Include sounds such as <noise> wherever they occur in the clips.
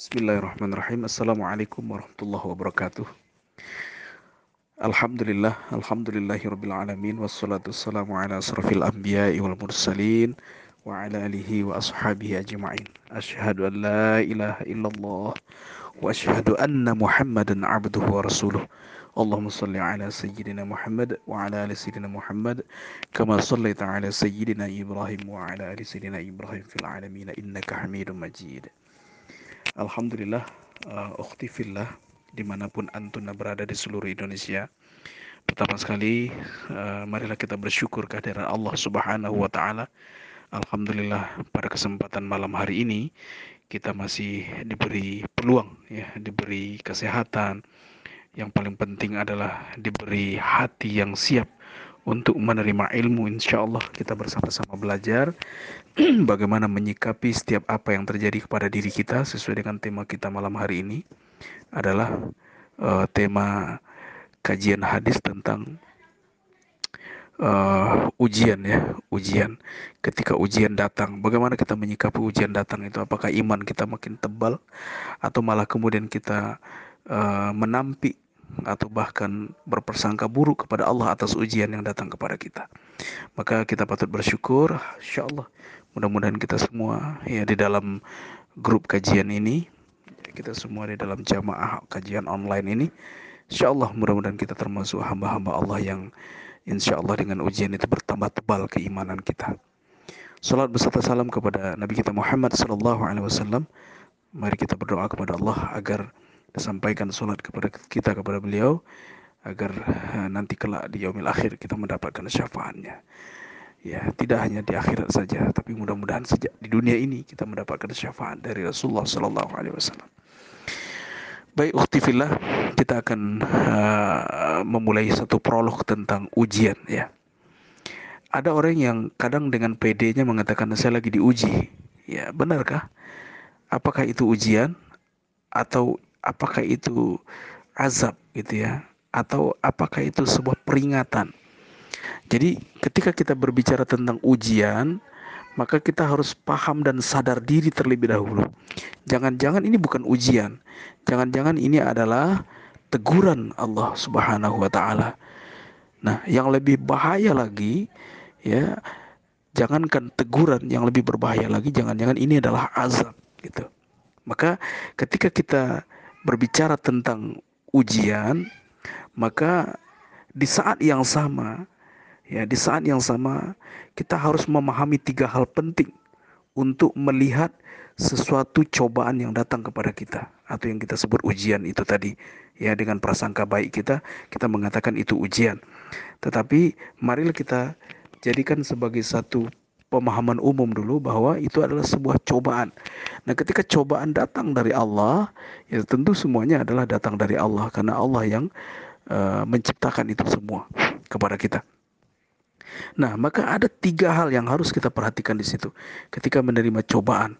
Bismillahirrahmanirrahim. Assalamualaikum warahmatullahi wabarakatuh. Alhamdulillah, alhamdulillahi rabbil alamin wassalatu wassalamu ala asrafil anbiya'i wal mursalin wa ala alihi wa ashabihi ajma'in. Asyhadu an la ilaha illallah wa asyhadu anna Muhammadan abduhu wa rasuluh. اللهم صل على سيدنا محمد وعلى ال سيدنا محمد كما صليت على سيدنا إبراهيم وعلى ال سيدنا إبراهيم في العالمين انك حميد مجيد. Alhamdulillah, uh, ukhti fillah di mana pun antuna berada di seluruh Indonesia. Pertama sekali, uh, marilah kita bersyukur kehadiran Allah Subhanahu wa taala. Alhamdulillah pada kesempatan malam hari ini kita masih diberi peluang ya, diberi kesehatan. Yang paling penting adalah diberi hati yang siap untuk menerima ilmu insya Allah kita bersama-sama belajar <clears throat> bagaimana menyikapi setiap apa yang terjadi kepada diri kita sesuai dengan tema kita malam hari ini adalah uh, tema kajian hadis tentang uh, ujian ya ujian. Ketika ujian datang bagaimana kita menyikapi ujian datang itu? Apakah iman kita makin tebal atau malah kemudian kita uh, menampik atau bahkan berpersangka buruk kepada Allah atas ujian yang datang kepada kita. Maka kita patut bersyukur, insya Allah. Mudah-mudahan kita semua ya di dalam grup kajian ini, kita semua di dalam jamaah kajian online ini, insya Allah mudah-mudahan kita termasuk hamba-hamba Allah yang insya Allah dengan ujian itu bertambah tebal keimanan kita. Salat beserta salam kepada Nabi kita Muhammad Sallallahu Alaihi Wasallam. Mari kita berdoa kepada Allah agar disampaikan salat kepada kita kepada beliau agar eh, nanti kelak di yaumil akhir kita mendapatkan syafaatnya. Ya, tidak hanya di akhirat saja, tapi mudah-mudahan sejak di dunia ini kita mendapatkan syafaat dari Rasulullah Sallallahu Alaihi Wasallam. Baik, uktifillah, kita akan uh, memulai satu prolog tentang ujian. Ya, ada orang yang kadang dengan PD-nya mengatakan saya lagi diuji. Ya, benarkah? Apakah itu ujian atau apakah itu azab gitu ya atau apakah itu sebuah peringatan. Jadi ketika kita berbicara tentang ujian maka kita harus paham dan sadar diri terlebih dahulu. Jangan-jangan ini bukan ujian. Jangan-jangan ini adalah teguran Allah Subhanahu wa taala. Nah yang lebih bahaya lagi ya jangankan teguran yang lebih berbahaya lagi jangan-jangan ini adalah azab gitu. Maka ketika kita berbicara tentang ujian, maka di saat yang sama, ya di saat yang sama kita harus memahami tiga hal penting untuk melihat sesuatu cobaan yang datang kepada kita atau yang kita sebut ujian itu tadi. Ya dengan prasangka baik kita kita mengatakan itu ujian. Tetapi marilah kita jadikan sebagai satu pemahaman umum dulu bahwa itu adalah sebuah cobaan. Nah, ketika cobaan datang dari Allah, ya tentu semuanya adalah datang dari Allah karena Allah yang uh, menciptakan itu semua kepada kita. Nah, maka ada tiga hal yang harus kita perhatikan di situ ketika menerima cobaan.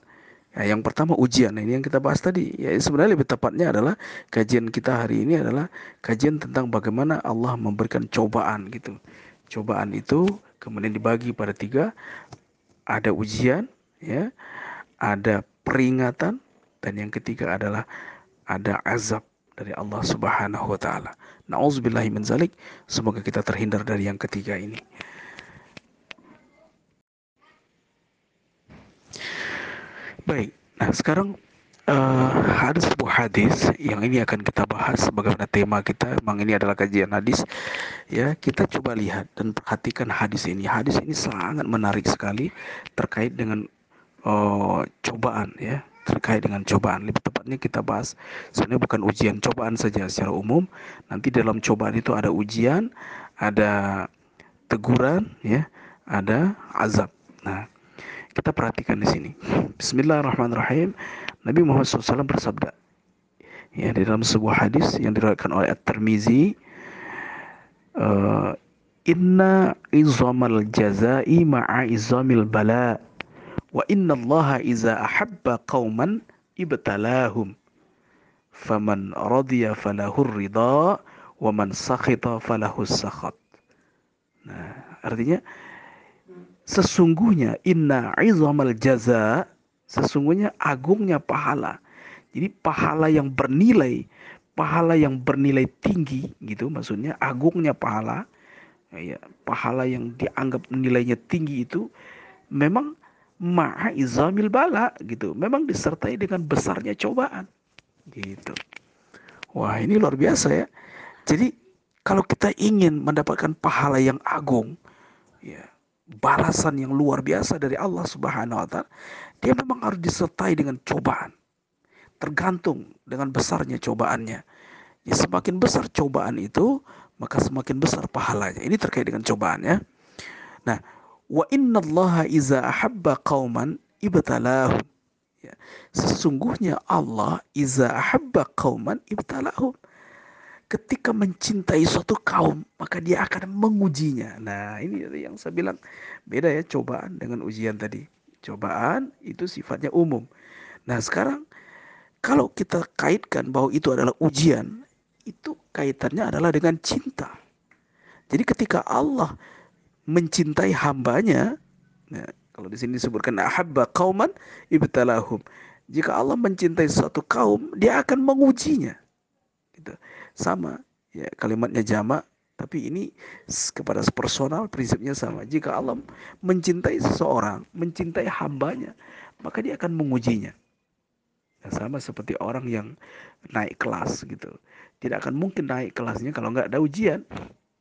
Ya, yang pertama ujian. Nah, ini yang kita bahas tadi. Ya, sebenarnya lebih tepatnya adalah kajian kita hari ini adalah kajian tentang bagaimana Allah memberikan cobaan gitu. Cobaan itu kemudian dibagi pada tiga ada ujian, ya, ada peringatan, dan yang ketiga adalah ada azab dari Allah Subhanahu wa taala. Nauzubillahi min zalik. Semoga kita terhindar dari yang ketiga ini. Baik. Nah, sekarang uh, ada sebuah hadis yang ini akan kita bahas bagaimana tema kita. Memang ini adalah kajian hadis. Ya kita coba lihat dan perhatikan hadis ini. Hadis ini sangat menarik sekali terkait dengan uh, cobaan ya. Terkait dengan cobaan. Lebih tepatnya kita bahas sebenarnya bukan ujian cobaan saja secara umum. Nanti dalam cobaan itu ada ujian ada teguran ya. Ada azab. Nah kita perhatikan di sini. Bismillahirrahmanirrahim Nabi Muhammad SAW bersabda ya di dalam sebuah hadis yang diriwayatkan oleh At-Tirmizi uh, inna izamal jazai ma'a izamil bala wa inna allaha iza ahabba qauman ibtalahum. Faman radiya falahu ridha wa man sakhita falahu sakhat. Nah artinya sesungguhnya inna izamal jaza Sesungguhnya agungnya pahala Jadi pahala yang bernilai, pahala yang bernilai tinggi gitu maksudnya agungnya pahala ya, pahala yang dianggap nilainya tinggi itu memang ma'a izamil bala gitu. Memang disertai dengan besarnya cobaan. Gitu. Wah, ini luar biasa ya. Jadi kalau kita ingin mendapatkan pahala yang agung, ya, balasan yang luar biasa dari Allah Subhanahu wa taala, dia memang harus disertai dengan cobaan tergantung dengan besarnya cobaannya. Ya, semakin besar cobaan itu, maka semakin besar pahalanya. Ini terkait dengan cobaan ya. Nah, wa inna Allah iza ahabba qauman ibtalahum. Ya, sesungguhnya Allah iza ahabba qauman ibtalahum. Ketika mencintai suatu kaum, maka dia akan mengujinya. Nah, ini yang saya bilang beda ya cobaan dengan ujian tadi. Cobaan itu sifatnya umum. Nah, sekarang kalau kita kaitkan bahwa itu adalah ujian, itu kaitannya adalah dengan cinta. Jadi ketika Allah mencintai hambanya, nah, kalau di sini disebutkan ahabba kauman ibtalahum. Jika Allah mencintai suatu kaum, dia akan mengujinya. Gitu. Sama, ya kalimatnya jama, tapi ini kepada personal prinsipnya sama. Jika Allah mencintai seseorang, mencintai hambanya, maka dia akan mengujinya. Ya, sama seperti orang yang naik kelas gitu. Tidak akan mungkin naik kelasnya kalau nggak ada ujian.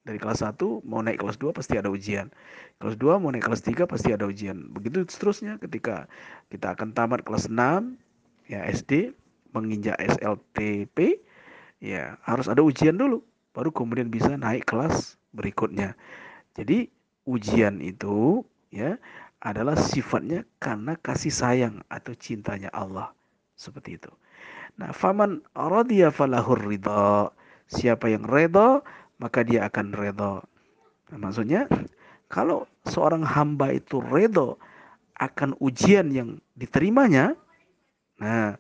Dari kelas 1 mau naik kelas 2 pasti ada ujian. Kelas 2 mau naik kelas 3 pasti ada ujian. Begitu seterusnya ketika kita akan tamat kelas 6 ya SD menginjak SLTP ya harus ada ujian dulu baru kemudian bisa naik kelas berikutnya. Jadi ujian itu ya adalah sifatnya karena kasih sayang atau cintanya Allah. Seperti itu. Nah, faman radiya falahur ridha. Siapa yang redha, maka dia akan redha. Nah, maksudnya, kalau seorang hamba itu redha akan ujian yang diterimanya, nah,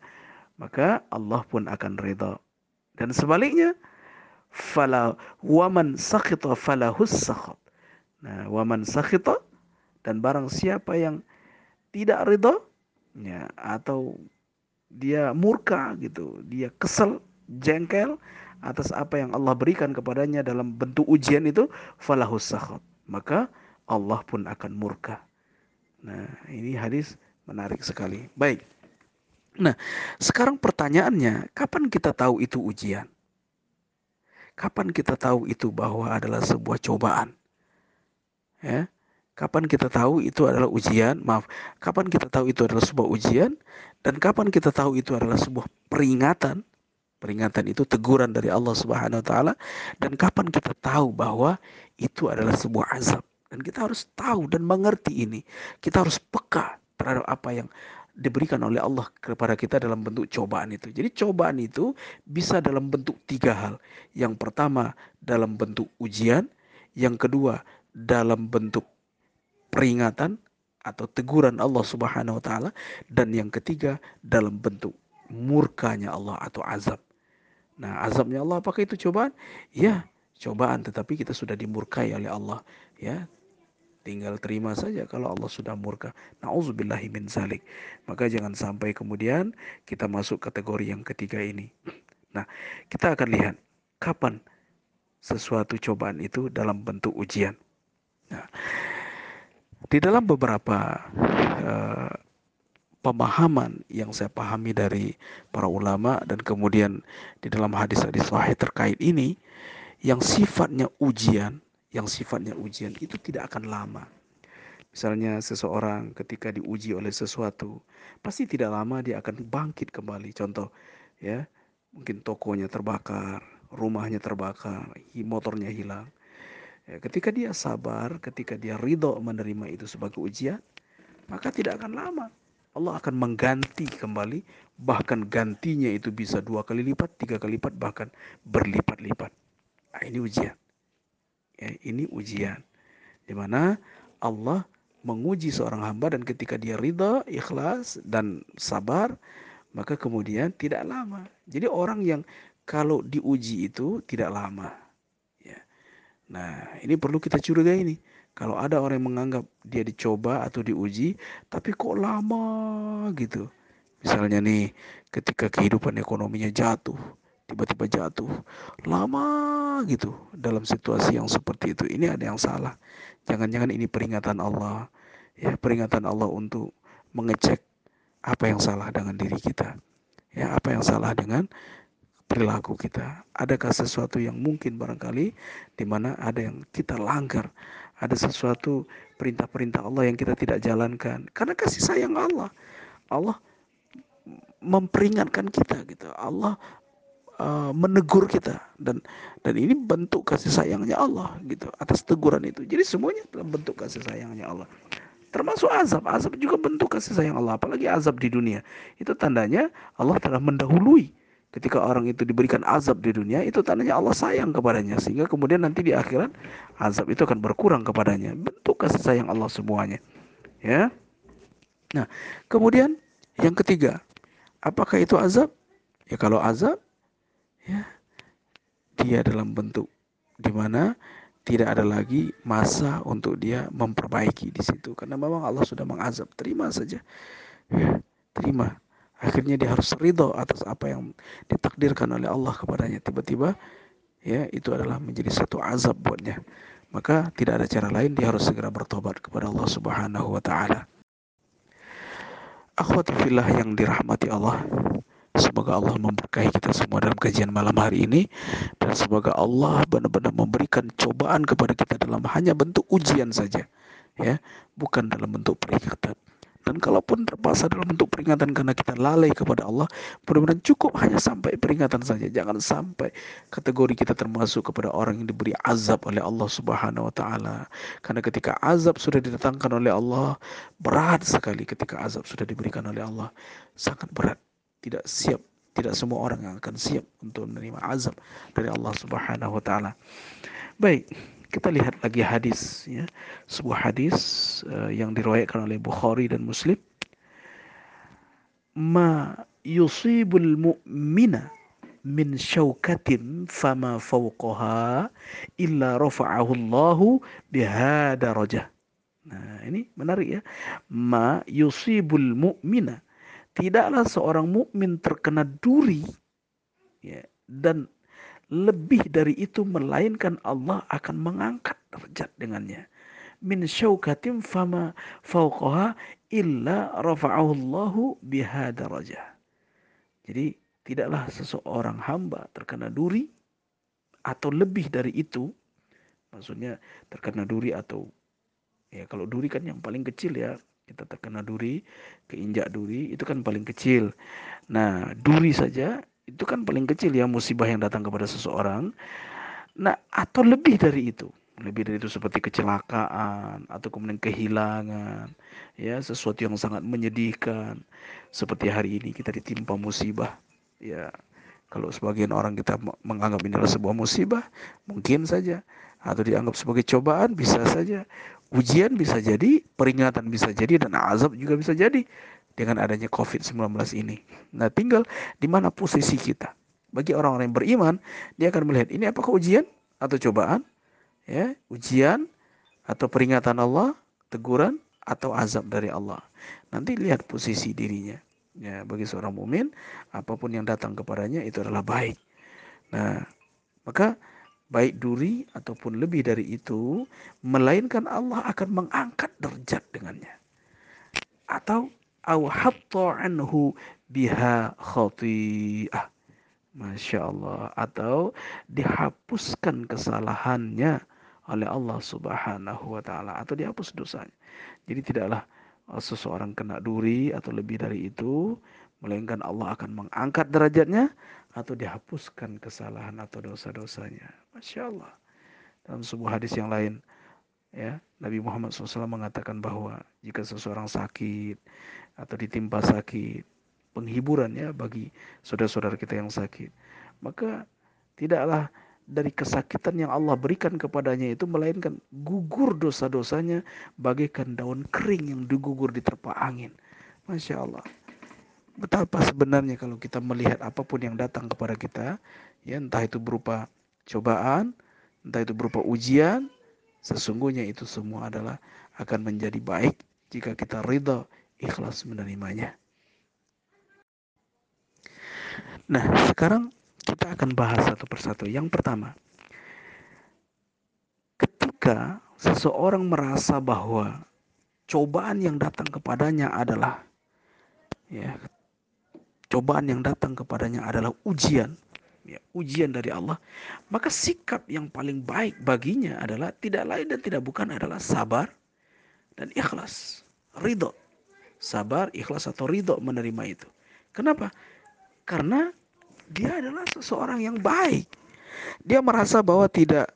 maka Allah pun akan redha. Dan sebaliknya, fala waman sakhita falahus sakhat. Nah, waman sakhita dan barang siapa yang tidak ridha ya atau dia murka gitu, dia kesel, jengkel atas apa yang Allah berikan kepadanya dalam bentuk ujian itu, falahus sakhat. Maka Allah pun akan murka. Nah, ini hadis menarik sekali. Baik. Nah, sekarang pertanyaannya, kapan kita tahu itu ujian? Kapan kita tahu itu bahwa adalah sebuah cobaan? Ya. Kapan kita tahu itu adalah ujian? Maaf, kapan kita tahu itu adalah sebuah ujian? Dan kapan kita tahu itu adalah sebuah peringatan? Peringatan itu teguran dari Allah Subhanahu wa taala dan kapan kita tahu bahwa itu adalah sebuah azab? Dan kita harus tahu dan mengerti ini. Kita harus peka terhadap apa yang diberikan oleh Allah kepada kita dalam bentuk cobaan itu. Jadi cobaan itu bisa dalam bentuk tiga hal. Yang pertama dalam bentuk ujian, yang kedua dalam bentuk peringatan atau teguran Allah Subhanahu wa taala dan yang ketiga dalam bentuk murkanya Allah atau azab. Nah, azabnya Allah apakah itu cobaan? Ya, cobaan tetapi kita sudah dimurkai oleh Allah, ya. Tinggal terima saja kalau Allah sudah murka. Nauzubillahi min zalik. Maka jangan sampai kemudian kita masuk kategori yang ketiga ini. Nah, kita akan lihat kapan sesuatu cobaan itu dalam bentuk ujian. Nah, di dalam beberapa uh, pemahaman yang saya pahami dari para ulama dan kemudian di dalam hadis-hadis sahih terkait ini yang sifatnya ujian, yang sifatnya ujian itu tidak akan lama. Misalnya seseorang ketika diuji oleh sesuatu, pasti tidak lama dia akan bangkit kembali. Contoh, ya, mungkin tokonya terbakar, rumahnya terbakar, motornya hilang. Ya, ketika dia sabar, ketika dia ridho menerima itu sebagai ujian, maka tidak akan lama. Allah akan mengganti kembali, bahkan gantinya itu bisa dua kali lipat, tiga kali lipat, bahkan berlipat-lipat. Nah, ini ujian. Ya, ini ujian. Di mana Allah menguji seorang hamba dan ketika dia ridho, ikhlas, dan sabar, maka kemudian tidak lama. Jadi orang yang kalau diuji itu tidak lama. Nah, ini perlu kita curigai ini. Kalau ada orang yang menganggap dia dicoba atau diuji, tapi kok lama gitu. Misalnya nih, ketika kehidupan ekonominya jatuh, tiba-tiba jatuh, lama gitu dalam situasi yang seperti itu. Ini ada yang salah. Jangan-jangan ini peringatan Allah, ya peringatan Allah untuk mengecek apa yang salah dengan diri kita. Ya, apa yang salah dengan perilaku kita. Adakah sesuatu yang mungkin barangkali di mana ada yang kita langgar, ada sesuatu perintah-perintah Allah yang kita tidak jalankan karena kasih sayang Allah. Allah memperingatkan kita gitu. Allah uh, menegur kita dan dan ini bentuk kasih sayangnya Allah gitu atas teguran itu. Jadi semuanya dalam bentuk kasih sayangnya Allah. Termasuk azab, azab juga bentuk kasih sayang Allah, apalagi azab di dunia. Itu tandanya Allah telah mendahului ketika orang itu diberikan azab di dunia itu tandanya Allah sayang kepadanya sehingga kemudian nanti di akhirat azab itu akan berkurang kepadanya bentuk kasih sayang Allah semuanya ya nah kemudian yang ketiga Apakah itu azab? Ya kalau azab, ya. Dia dalam bentuk di mana tidak ada lagi masa untuk dia memperbaiki di situ. Karena memang Allah sudah mengazab terima saja. Ya, terima. Akhirnya dia harus ridho atas apa yang ditakdirkan oleh Allah kepadanya. Tiba-tiba ya itu adalah menjadi satu azab buatnya. Maka tidak ada cara lain dia harus segera bertobat kepada Allah Subhanahu wa taala. Akhwati fillah yang dirahmati Allah. Semoga Allah memberkahi kita semua dalam kajian malam hari ini dan semoga Allah benar-benar memberikan cobaan kepada kita dalam hanya bentuk ujian saja, ya, bukan dalam bentuk peringatan. Dan kalaupun terpaksa dalam bentuk peringatan karena kita lalai kepada Allah, mudah-mudahan cukup hanya sampai peringatan saja. Jangan sampai kategori kita termasuk kepada orang yang diberi azab oleh Allah Subhanahu wa taala. Karena ketika azab sudah didatangkan oleh Allah, berat sekali ketika azab sudah diberikan oleh Allah. Sangat berat. Tidak siap tidak semua orang yang akan siap untuk menerima azab dari Allah Subhanahu wa taala. Baik, kita lihat lagi hadis ya sebuah hadis uh, yang diriwayatkan oleh Bukhari dan Muslim ma yusibul mu'mina min syaukatin fama fawqaha illa rafa'ahu Allahu rajah Nah, ini menarik ya. Ma yusibul mu'mina. Tidaklah seorang mukmin terkena duri ya, dan lebih dari itu melainkan Allah akan mengangkat derajat dengannya. Min syaukatim fama fauqaha illa rafa'ahu Allahu biha jadi tidaklah seseorang hamba terkena duri atau lebih dari itu maksudnya terkena duri atau ya kalau duri kan yang paling kecil ya kita terkena duri keinjak duri itu kan paling kecil nah duri saja itu kan paling kecil ya musibah yang datang kepada seseorang. Nah, atau lebih dari itu. Lebih dari itu seperti kecelakaan atau kemudian kehilangan, ya, sesuatu yang sangat menyedihkan. Seperti hari ini kita ditimpa musibah. Ya, kalau sebagian orang kita menganggap ini adalah sebuah musibah, mungkin saja atau dianggap sebagai cobaan bisa saja. Ujian bisa jadi, peringatan bisa jadi dan azab juga bisa jadi dengan adanya COVID-19 ini. Nah, tinggal di mana posisi kita. Bagi orang-orang yang beriman, dia akan melihat ini apakah ujian atau cobaan? Ya, ujian atau peringatan Allah, teguran atau azab dari Allah. Nanti lihat posisi dirinya. Ya, bagi seorang mukmin, apa pun yang datang kepadanya itu adalah baik. Nah, maka baik duri ataupun lebih dari itu, melainkan Allah akan mengangkat derajat dengannya. Atau anhu biha khati'ah. Masya Allah. Atau dihapuskan kesalahannya oleh Allah subhanahu wa ta'ala. Atau dihapus dosanya. Jadi tidaklah uh, seseorang kena duri atau lebih dari itu. Melainkan Allah akan mengangkat derajatnya. Atau dihapuskan kesalahan atau dosa-dosanya. Masya Allah. Dalam sebuah hadis yang lain. Ya, Nabi Muhammad SAW mengatakan bahwa jika seseorang sakit atau ditimpa sakit, penghiburan ya bagi saudara-saudara kita yang sakit. Maka tidaklah dari kesakitan yang Allah berikan kepadanya itu melainkan gugur dosa-dosanya bagaikan daun kering yang digugur di terpa angin. Masya Allah. Betapa sebenarnya kalau kita melihat apa pun yang datang kepada kita, ya entah itu berupa cobaan, entah itu berupa ujian, sesungguhnya itu semua adalah akan menjadi baik jika kita ridha ikhlas menerimanya. Nah, sekarang kita akan bahas satu persatu. Yang pertama, ketika seseorang merasa bahwa cobaan yang datang kepadanya adalah ya, cobaan yang datang kepadanya adalah ujian, ya, ujian dari Allah, maka sikap yang paling baik baginya adalah tidak lain dan tidak bukan adalah sabar dan ikhlas, ridho. Sabar, ikhlas atau ridho menerima itu. Kenapa? Karena dia adalah seseorang yang baik. Dia merasa bahwa tidak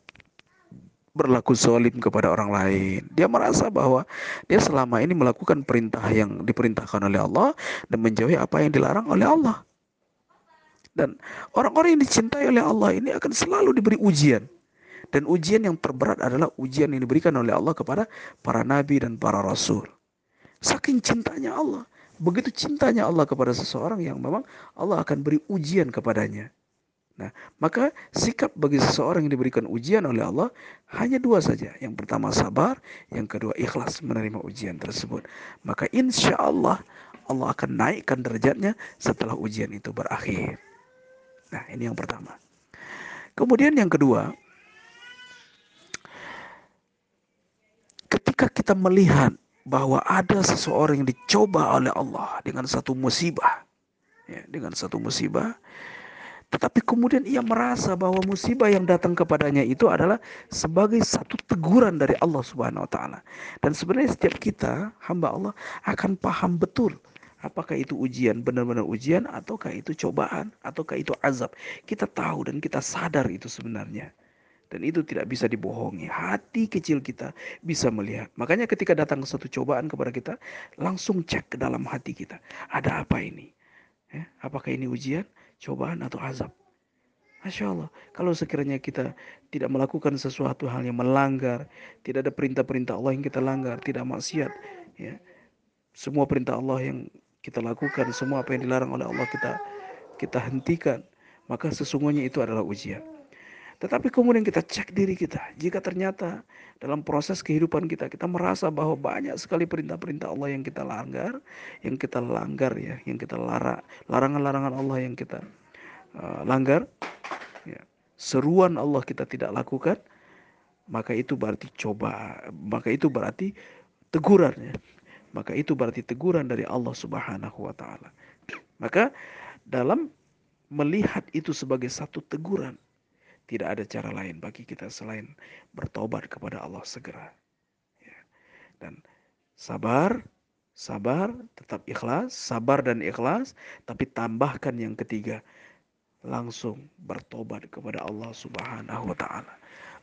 berlaku solim kepada orang lain. Dia merasa bahwa dia selama ini melakukan perintah yang diperintahkan oleh Allah dan menjauhi apa yang dilarang oleh Allah. Dan orang-orang yang dicintai oleh Allah ini akan selalu diberi ujian. Dan ujian yang terberat adalah ujian yang diberikan oleh Allah kepada para nabi dan para rasul. Saking cintanya Allah. Begitu cintanya Allah kepada seseorang yang memang Allah akan beri ujian kepadanya. Nah, maka sikap bagi seseorang yang diberikan ujian oleh Allah hanya dua saja. Yang pertama sabar, yang kedua ikhlas menerima ujian tersebut. Maka insya Allah Allah akan naikkan derajatnya setelah ujian itu berakhir. Nah, ini yang pertama. Kemudian yang kedua, ketika kita melihat bahwa ada seseorang yang dicoba oleh Allah dengan satu musibah, ya, dengan satu musibah, tetapi kemudian ia merasa bahwa musibah yang datang kepadanya itu adalah sebagai satu teguran dari Allah Subhanahu wa taala. Dan sebenarnya setiap kita hamba Allah akan paham betul apakah itu ujian benar-benar ujian ataukah itu cobaan ataukah itu azab. Kita tahu dan kita sadar itu sebenarnya. Dan itu tidak bisa dibohongi. Hati kecil kita bisa melihat. Makanya ketika datang satu cobaan kepada kita, langsung cek ke dalam hati kita. Ada apa ini? Ya, apakah ini ujian? cobaan atau azab. Masya Allah, kalau sekiranya kita tidak melakukan sesuatu hal yang melanggar, tidak ada perintah-perintah Allah yang kita langgar, tidak maksiat, ya, semua perintah Allah yang kita lakukan, semua apa yang dilarang oleh Allah kita kita hentikan, maka sesungguhnya itu adalah ujian. Tetapi kemudian kita cek diri kita, jika ternyata dalam proses kehidupan kita kita merasa bahwa banyak sekali perintah-perintah Allah yang kita langgar, yang kita langgar ya, yang kita lara, larangan-larangan Allah yang kita uh, langgar, ya, seruan Allah kita tidak lakukan, maka itu berarti coba, maka itu berarti teguran ya. Maka itu berarti teguran dari Allah Subhanahu wa taala. Maka dalam melihat itu sebagai satu teguran, tidak ada cara lain bagi kita selain bertobat kepada Allah segera. Ya. Dan sabar, sabar, tetap ikhlas, sabar dan ikhlas, tapi tambahkan yang ketiga, langsung bertobat kepada Allah Subhanahu wa taala.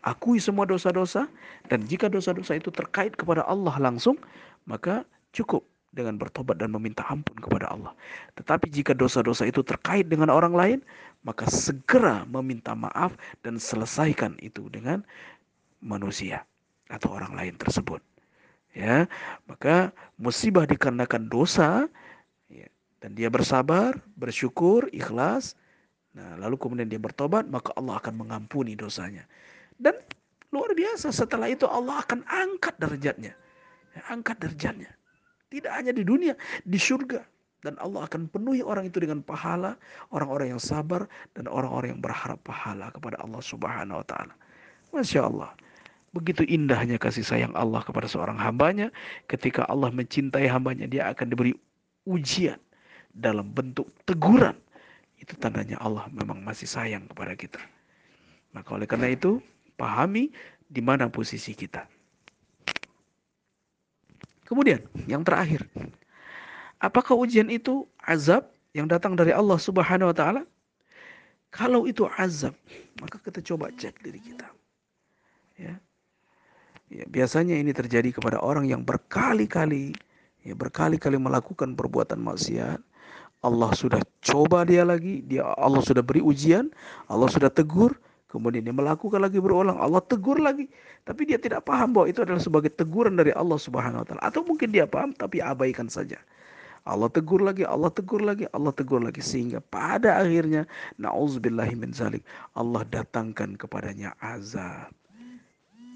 Akui semua dosa-dosa dan jika dosa-dosa itu terkait kepada Allah langsung, maka cukup dengan bertobat dan meminta ampun kepada Allah. Tetapi jika dosa-dosa itu terkait dengan orang lain, maka segera meminta maaf dan selesaikan itu dengan manusia atau orang lain tersebut. Ya, maka musibah dikarenakan dosa ya, dan dia bersabar, bersyukur, ikhlas. Nah, lalu kemudian dia bertobat, maka Allah akan mengampuni dosanya. Dan luar biasa setelah itu Allah akan angkat derajatnya. Ya, angkat derajatnya. Tidak hanya di dunia, di surga. Dan Allah akan penuhi orang itu dengan pahala, orang-orang yang sabar, dan orang-orang yang berharap pahala kepada Allah subhanahu wa ta'ala. Masya Allah. Begitu indahnya kasih sayang Allah kepada seorang hambanya. Ketika Allah mencintai hambanya, dia akan diberi ujian dalam bentuk teguran. Itu tandanya Allah memang masih sayang kepada kita. Maka oleh karena itu, pahami di mana posisi kita. Kemudian yang terakhir, apakah ujian itu azab yang datang dari Allah Subhanahu wa taala? Kalau itu azab, maka kita coba cek diri kita. Ya. Ya, biasanya ini terjadi kepada orang yang berkali-kali ya berkali-kali melakukan perbuatan maksiat. Allah sudah coba dia lagi, dia Allah sudah beri ujian, Allah sudah tegur, Kemudian dia melakukan lagi berulang, Allah tegur lagi. Tapi dia tidak paham bahwa itu adalah sebagai teguran dari Allah Subhanahu wa taala. Atau mungkin dia paham tapi abaikan saja. Allah tegur lagi, Allah tegur lagi, Allah tegur lagi sehingga pada akhirnya nauzubillahi min zalik Allah datangkan kepadanya azab.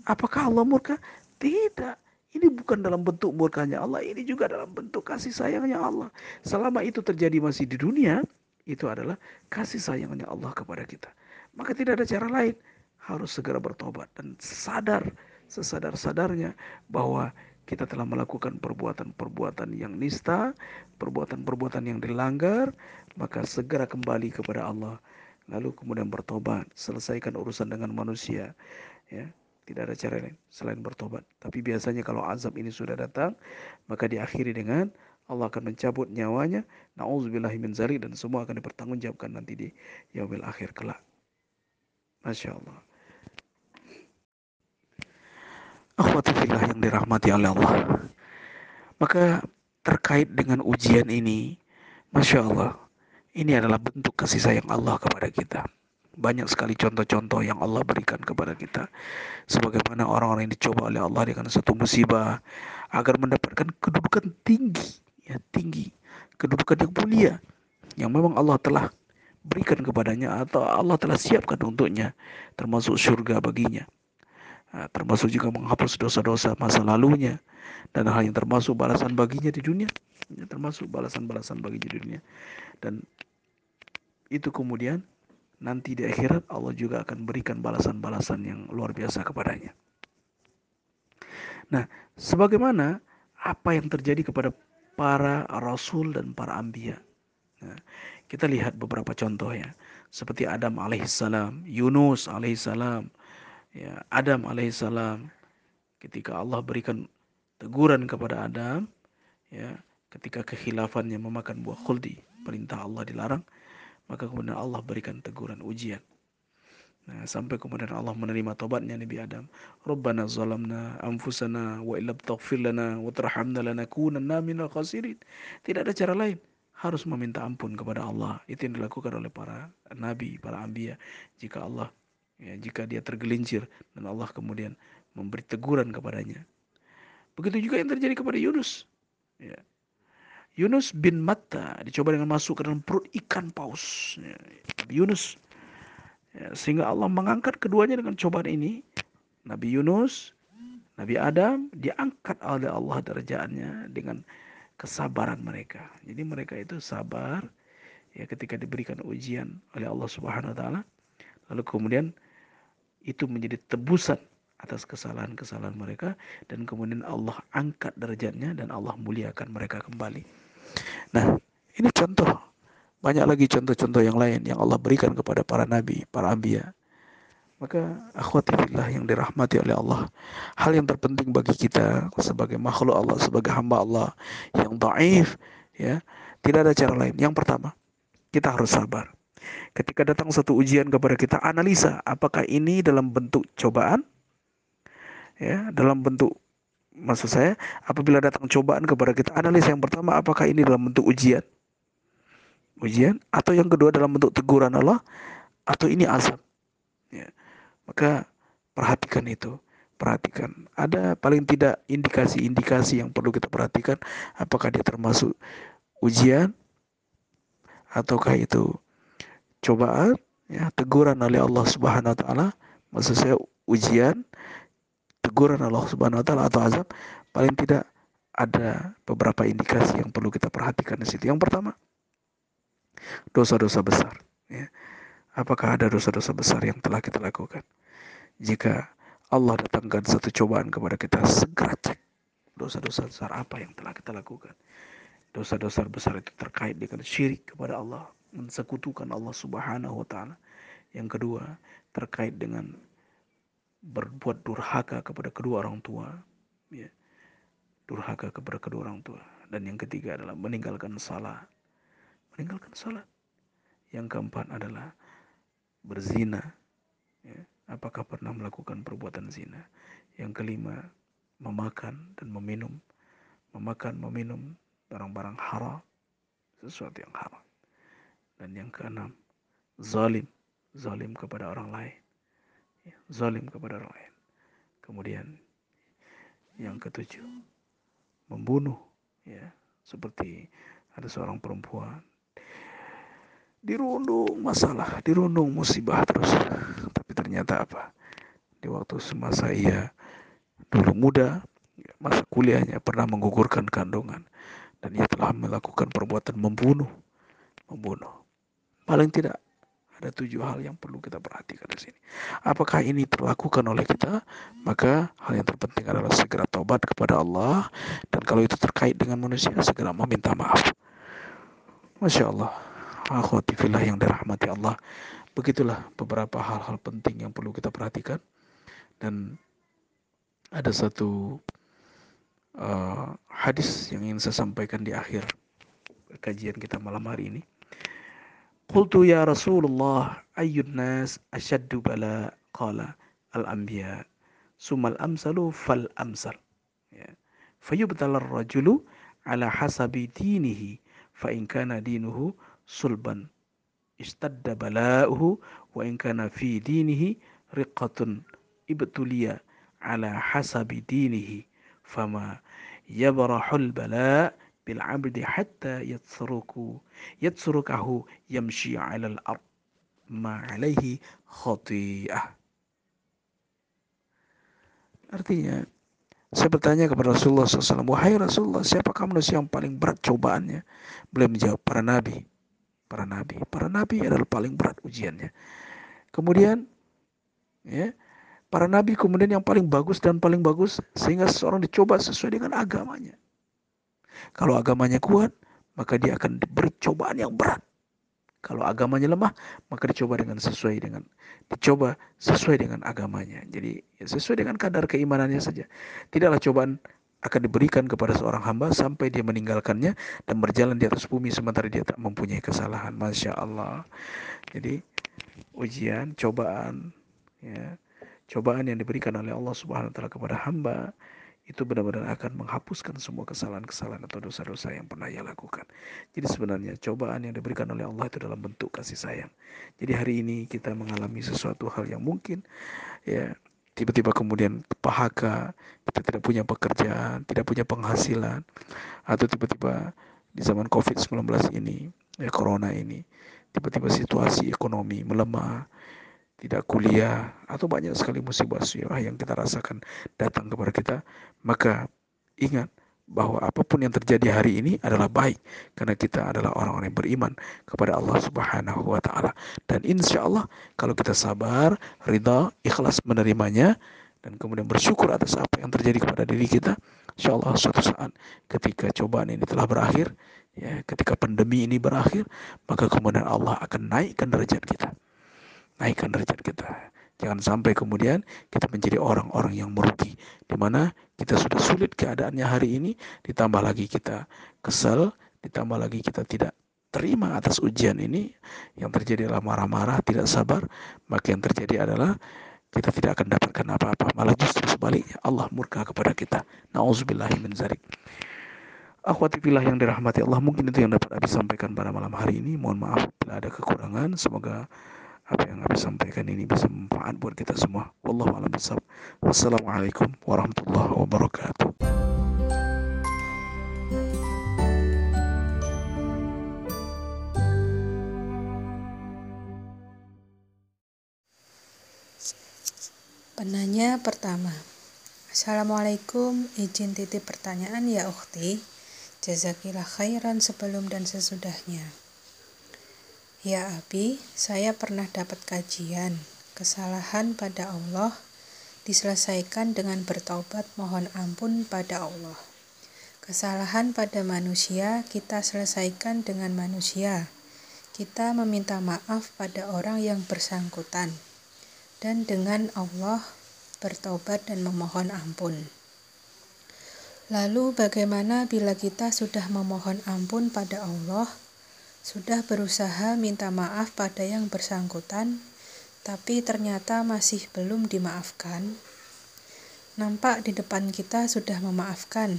Apakah Allah murka? Tidak. Ini bukan dalam bentuk murkanya Allah, ini juga dalam bentuk kasih sayangnya Allah. Selama itu terjadi masih di dunia, itu adalah kasih sayangnya Allah kepada kita. Maka tidak ada cara lain, harus segera bertobat dan sadar sesadar-sadarnya bahwa kita telah melakukan perbuatan-perbuatan yang nista, perbuatan-perbuatan yang dilanggar, maka segera kembali kepada Allah. Lalu kemudian bertobat, selesaikan urusan dengan manusia. Ya, tidak ada cara lain selain bertobat. Tapi biasanya kalau azab ini sudah datang, maka diakhiri dengan Allah akan mencabut nyawanya. Nauzubillahi min dan semua akan dipertanggungjawabkan nanti di yaumil akhir kelak. Masya Allah. Akhwatifillah yang dirahmati oleh Allah. Maka terkait dengan ujian ini, Masya Allah, ini adalah bentuk kasih sayang Allah kepada kita. Banyak sekali contoh-contoh yang Allah berikan kepada kita. Sebagaimana orang-orang yang dicoba oleh Allah dengan satu musibah agar mendapatkan kedudukan tinggi, ya tinggi, kedudukan yang mulia yang memang Allah telah berikan kepadanya atau Allah telah siapkan untuknya termasuk surga baginya. Nah, termasuk juga menghapus dosa-dosa masa lalunya dan hal yang termasuk balasan baginya di dunia termasuk balasan-balasan bagi di dunia dan itu kemudian nanti di akhirat Allah juga akan berikan balasan-balasan yang luar biasa kepadanya. Nah, sebagaimana apa yang terjadi kepada para rasul dan para ambia. Nah, kita lihat beberapa contoh ya. Seperti Adam alaihissalam, Yunus alaihissalam, ya Adam alaihissalam ketika Allah berikan teguran kepada Adam ya ketika kekhilafannya memakan buah khuldi perintah Allah dilarang maka kemudian Allah berikan teguran ujian Nah, sampai kemudian Allah menerima tobatnya Nabi Adam. Rabbana zalamna anfusana wa illam taghfir lana wa tarhamna lanakunanna minal khasirin. Tidak ada cara lain. Harus meminta ampun kepada Allah. Itu yang dilakukan oleh para nabi, para anbiya. Jika Allah ya, jika dia tergelincir dan Allah kemudian memberi teguran kepadanya. Begitu juga yang terjadi kepada Yunus. Ya. Yunus bin Matta dicoba dengan masuk ke dalam perut ikan paus. Ya. Yunus ya, sehingga Allah mengangkat keduanya dengan cobaan ini. Nabi Yunus, Nabi Adam diangkat oleh Allah derajatnya dengan kesabaran mereka. Jadi mereka itu sabar ya ketika diberikan ujian oleh Allah Subhanahu wa taala. Lalu kemudian itu menjadi tebusan atas kesalahan-kesalahan mereka dan kemudian Allah angkat derajatnya dan Allah muliakan mereka kembali. Nah, ini contoh. Banyak lagi contoh-contoh yang lain yang Allah berikan kepada para nabi, para ambia. Maka akhwatillah yang dirahmati oleh Allah. Hal yang terpenting bagi kita sebagai makhluk Allah, sebagai hamba Allah yang taif, ya, tidak ada cara lain. Yang pertama, kita harus sabar. Ketika datang satu ujian kepada kita, analisa apakah ini dalam bentuk cobaan, ya, dalam bentuk maksud saya apabila datang cobaan kepada kita, analisa yang pertama apakah ini dalam bentuk ujian, ujian, atau yang kedua dalam bentuk teguran Allah, atau ini azab. Ya. Maka perhatikan itu perhatikan. Ada paling tidak indikasi-indikasi yang perlu kita perhatikan. Apakah dia termasuk ujian ataukah itu cobaan, ya, teguran oleh Allah Subhanahu wa taala, maksud saya ujian, teguran Allah Subhanahu wa taala atau azab, paling tidak ada beberapa indikasi yang perlu kita perhatikan di situ. Yang pertama, dosa-dosa besar, ya. Apakah ada dosa-dosa besar yang telah kita lakukan? Jika Allah datangkan satu cobaan kepada kita, segera cek dosa-dosa besar apa yang telah kita lakukan. Dosa-dosa besar itu terkait dengan syirik kepada Allah, mensekutukan Allah Subhanahu wa taala. Yang kedua, terkait dengan berbuat durhaka kepada kedua orang tua, ya. Durhaka kepada kedua orang tua. Dan yang ketiga adalah meninggalkan salat. Meninggalkan salat. Yang keempat adalah berzina. Ya. Apakah pernah melakukan perbuatan zina? Yang kelima, memakan dan meminum. Memakan, meminum barang-barang haram. Sesuatu yang haram. Dan yang keenam, zalim. Zalim kepada orang lain. Ya, zalim kepada orang lain. Kemudian yang ketujuh, membunuh. Ya, seperti ada seorang perempuan dirundung masalah, dirundung musibah terus. Tapi ternyata apa? Di waktu semasa ia dulu muda, masa kuliahnya pernah menggugurkan kandungan dan ia telah melakukan perbuatan membunuh, membunuh Paling tidak ada tujuh hal yang perlu kita perhatikan di sini. Apakah ini terlakukan oleh kita? Maka hal yang terpenting adalah segera taubat kepada Allah dan kalau itu terkait dengan manusia segera meminta maaf. Masya Allah. Akhwati fillah yang dirahmati Allah. Begitulah beberapa hal-hal penting yang perlu kita perhatikan. Dan ada satu uh, hadis yang ingin saya sampaikan di akhir kajian kita malam hari ini. Qultu ya Rasulullah ayyun nas ashaddu bala qala al-anbiya sumal amsalu fal amsal ya fayubtal ar-rajulu ala hasabi dinihi fa in kana dinuhu sulban istadda bala'uhu wa in kana fi dinihi riqatun ibtuliya ala hasabi dinihi fama yabrahul bala' bil abdi hatta yatsuruku yatsurukahu yamshi 'ala al-ard ma 'alaihi khati'ah Artinya, saya bertanya kepada Rasulullah SAW, Wahai Rasulullah, siapakah manusia yang paling berat cobaannya? Beliau menjawab, para nabi. Para nabi. Para nabi adalah paling berat ujiannya. Kemudian, ya, para nabi kemudian yang paling bagus dan paling bagus, sehingga seseorang dicoba sesuai dengan agamanya. Kalau agamanya kuat, maka dia akan diberi cobaan yang berat. Kalau agamanya lemah, maka dicoba dengan sesuai dengan dicoba sesuai dengan agamanya. Jadi ya sesuai dengan kadar keimanannya saja. Tidaklah cobaan akan diberikan kepada seorang hamba sampai dia meninggalkannya dan berjalan di atas bumi sementara dia tak mempunyai kesalahan. Masya Allah. Jadi ujian, cobaan, ya, cobaan yang diberikan oleh Allah Subhanahu Wa Taala kepada hamba itu benar-benar akan menghapuskan semua kesalahan-kesalahan atau dosa-dosa yang pernah ia lakukan. Jadi sebenarnya cobaan yang diberikan oleh Allah itu dalam bentuk kasih sayang. Jadi hari ini kita mengalami sesuatu hal yang mungkin ya tiba-tiba kemudian PHK, kita tidak punya pekerjaan, tidak punya penghasilan atau tiba-tiba di zaman Covid-19 ini, ya corona ini, tiba-tiba situasi ekonomi melemah, tidak kuliah atau banyak sekali musibah-musibah yang kita rasakan datang kepada kita, maka ingat bahwa apa pun yang terjadi hari ini adalah baik karena kita adalah orang-orang yang beriman kepada Allah Subhanahu wa taala dan insya Allah kalau kita sabar, ridha, ikhlas menerimanya dan kemudian bersyukur atas apa yang terjadi kepada diri kita, insya Allah suatu saat ketika cobaan ini telah berakhir, ya ketika pandemi ini berakhir, maka kemudian Allah akan naikkan derajat kita naikkan derajat kita. Jangan sampai kemudian kita menjadi orang-orang yang merugi. Di mana kita sudah sulit keadaannya hari ini, ditambah lagi kita kesal, ditambah lagi kita tidak terima atas ujian ini. Yang terjadi adalah marah-marah, tidak sabar. Maka yang terjadi adalah kita tidak akan dapatkan apa-apa. Malah justru sebaliknya, Allah murka kepada kita. Nauzubillahi min zalik. Akhwati yang dirahmati Allah, mungkin itu yang dapat Abi sampaikan pada malam hari ini. Mohon maaf bila ada kekurangan. Semoga apa yang kami sampaikan ini bisa manfaat buat kita semua. Wallahu a'lam bishawab. Wassalamualaikum warahmatullahi wabarakatuh. Penanya pertama. Assalamualaikum, izin titip pertanyaan ya ukhti. Jazakillah khairan sebelum dan sesudahnya. Ya Abi, saya pernah dapat kajian. Kesalahan pada Allah diselesaikan dengan bertaubat mohon ampun pada Allah. Kesalahan pada manusia kita selesaikan dengan manusia. Kita meminta maaf pada orang yang bersangkutan. Dan dengan Allah bertaubat dan memohon ampun. Lalu bagaimana bila kita sudah memohon ampun pada Allah? Sudah berusaha minta maaf pada yang bersangkutan, tapi ternyata masih belum dimaafkan. Nampak di depan kita sudah memaafkan,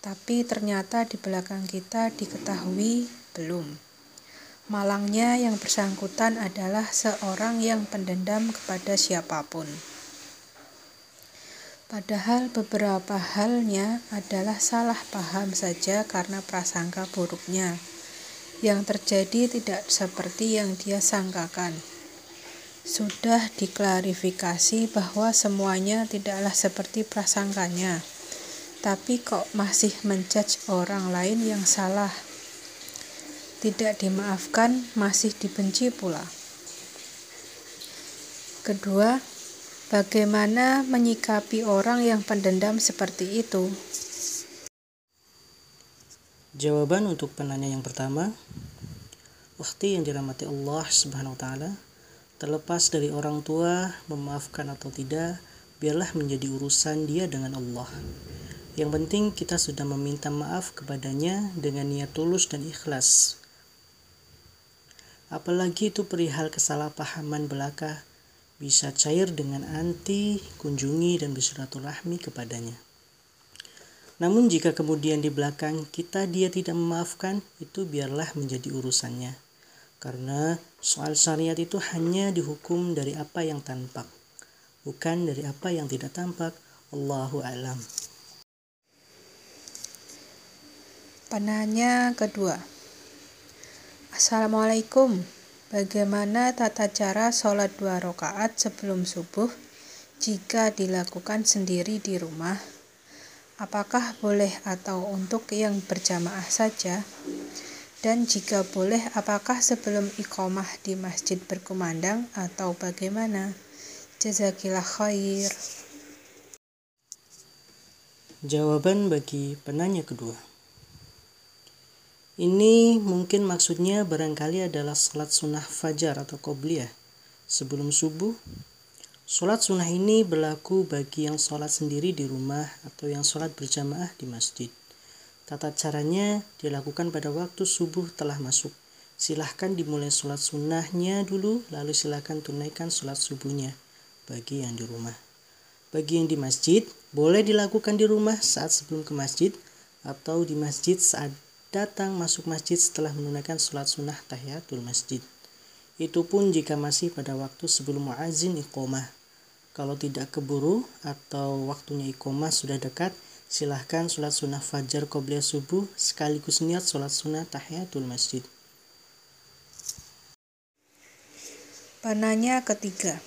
tapi ternyata di belakang kita diketahui belum. Malangnya yang bersangkutan adalah seorang yang pendendam kepada siapa pun. Padahal beberapa halnya adalah salah paham saja karena prasangka buruknya yang terjadi tidak seperti yang dia sangkakan. Sudah diklarifikasi bahwa semuanya tidaklah seperti prasangkanya, tapi kok masih menjudge orang lain yang salah. tidak dimaafkan masih dibenci pula. Kedua, bagaimana menyikapi orang yang pendendam seperti itu? Jawaban untuk penanya yang pertama, waktu yang dirahmati Allah Subhanahu wa taala, terlepas dari orang tua memaafkan atau tidak, biarlah menjadi urusan dia dengan Allah. Yang penting kita sudah meminta maaf kepadanya dengan niat tulus dan ikhlas. Apalagi itu perihal kesalahpahaman belaka, bisa cair dengan anti, kunjungi dan bersilaturahmi kepadanya. Namun jika kemudian di belakang kita dia tidak memaafkan, itu biarlah menjadi urusannya. Karena soal syariat itu hanya dihukum dari apa yang tampak, bukan dari apa yang tidak tampak. Allahu alam. Penanya kedua. Assalamualaikum. Bagaimana tata cara sholat dua rakaat sebelum subuh jika dilakukan sendiri di rumah? Apakah boleh atau untuk yang berjamaah saja? Dan jika boleh, apakah sebelum iqomah di masjid berkumandang atau bagaimana? Jazakillah khair. Jawaban bagi penanya kedua. Ini mungkin maksudnya barangkali adalah salat sunnah fajar atau qobliyah sebelum subuh. Salat sunnah ini berlaku bagi yang sholat sendiri di rumah atau yang sholat berjamaah di masjid. Tata caranya dilakukan pada waktu subuh telah masuk. Silahkan dimulai sholat sunnahnya dulu, lalu silahkan tunaikan sholat subuhnya bagi yang di rumah. Bagi yang di masjid, boleh dilakukan di rumah saat sebelum ke masjid atau di masjid saat datang masuk masjid setelah menunaikan sholat sunnah tahiyatul masjid. Itu pun jika masih pada waktu sebelum muazin iqomah. Kalau tidak keburu atau waktunya iqomah sudah dekat, silahkan sholat sunnah fajar qobliyah subuh sekaligus niat sholat sunnah tahiyatul masjid. Penanya ketiga.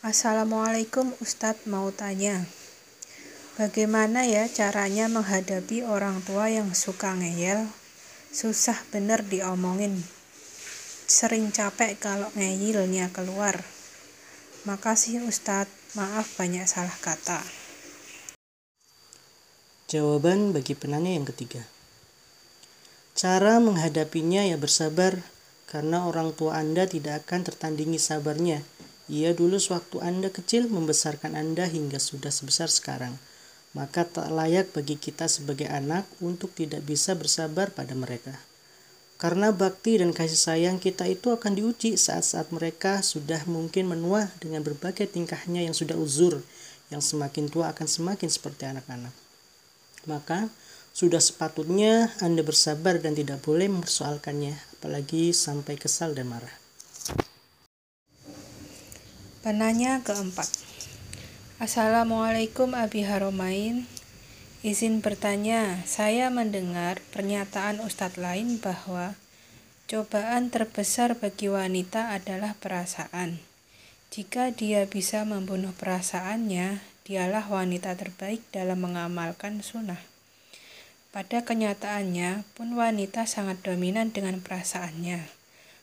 Assalamualaikum Ustadz mau tanya. Bagaimana ya caranya menghadapi orang tua yang suka ngeyel? Susah bener diomongin. Sering capek kalau ngeyilnya keluar. Makasih Ustadz, maaf banyak salah kata. Jawaban bagi penanya yang ketiga. Cara menghadapinya ya bersabar, karena orang tua Anda tidak akan tertandingi sabarnya. Ia dulu sewaktu Anda kecil membesarkan Anda hingga sudah sebesar sekarang maka tak layak bagi kita sebagai anak untuk tidak bisa bersabar pada mereka. Karena bakti dan kasih sayang kita itu akan diuji saat-saat mereka sudah mungkin menua dengan berbagai tingkahnya yang sudah uzur, yang semakin tua akan semakin seperti anak-anak. Maka sudah sepatutnya Anda bersabar dan tidak boleh mempersoalkannya, apalagi sampai kesal dan marah. Penanya keempat. Assalamualaikum Abi Haromain Izin bertanya, saya mendengar pernyataan Ustadz lain bahwa cobaan terbesar bagi wanita adalah perasaan. Jika dia bisa membunuh perasaannya, dialah wanita terbaik dalam mengamalkan sunnah. Pada kenyataannya pun wanita sangat dominan dengan perasaannya.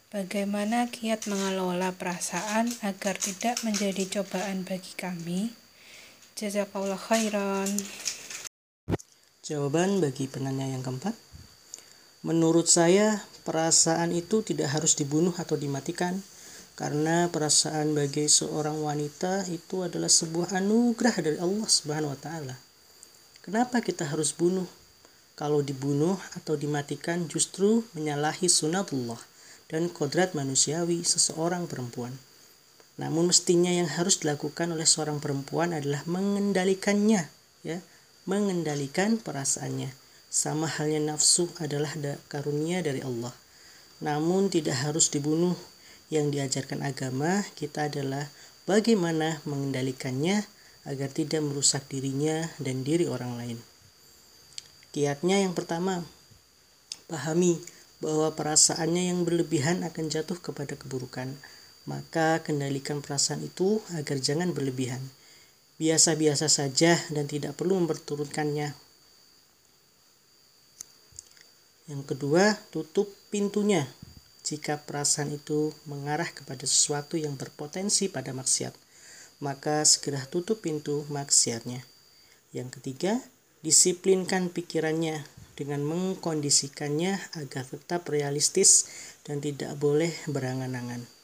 Bagaimana kiat mengelola perasaan agar tidak menjadi cobaan bagi kami? Jazakallah khairan. Jawaban bagi penanya yang keempat. Menurut saya, perasaan itu tidak harus dibunuh atau dimatikan karena perasaan bagi seorang wanita itu adalah sebuah anugerah dari Allah Subhanahu wa taala. Kenapa kita harus bunuh? Kalau dibunuh atau dimatikan justru menyalahi sunatullah dan kodrat manusiawi seseorang perempuan. Namun mestinya yang harus dilakukan oleh seorang perempuan adalah mengendalikannya, ya, mengendalikan perasaannya. Sama halnya nafsu adalah karunia dari Allah. Namun tidak harus dibunuh. Yang diajarkan agama kita adalah bagaimana mengendalikannya agar tidak merusak dirinya dan diri orang lain. Kiatnya yang pertama, pahami bahwa perasaannya yang berlebihan akan jatuh kepada keburukan maka kendalikan perasaan itu agar jangan berlebihan. Biasa-biasa saja dan tidak perlu memperturutkannya. Yang kedua, tutup pintunya jika perasaan itu mengarah kepada sesuatu yang berpotensi pada maksiat, maka segera tutup pintu maksiatnya. Yang ketiga, disiplinkan pikirannya dengan mengkondisikannya agar tetap realistis dan tidak boleh berangan-angan.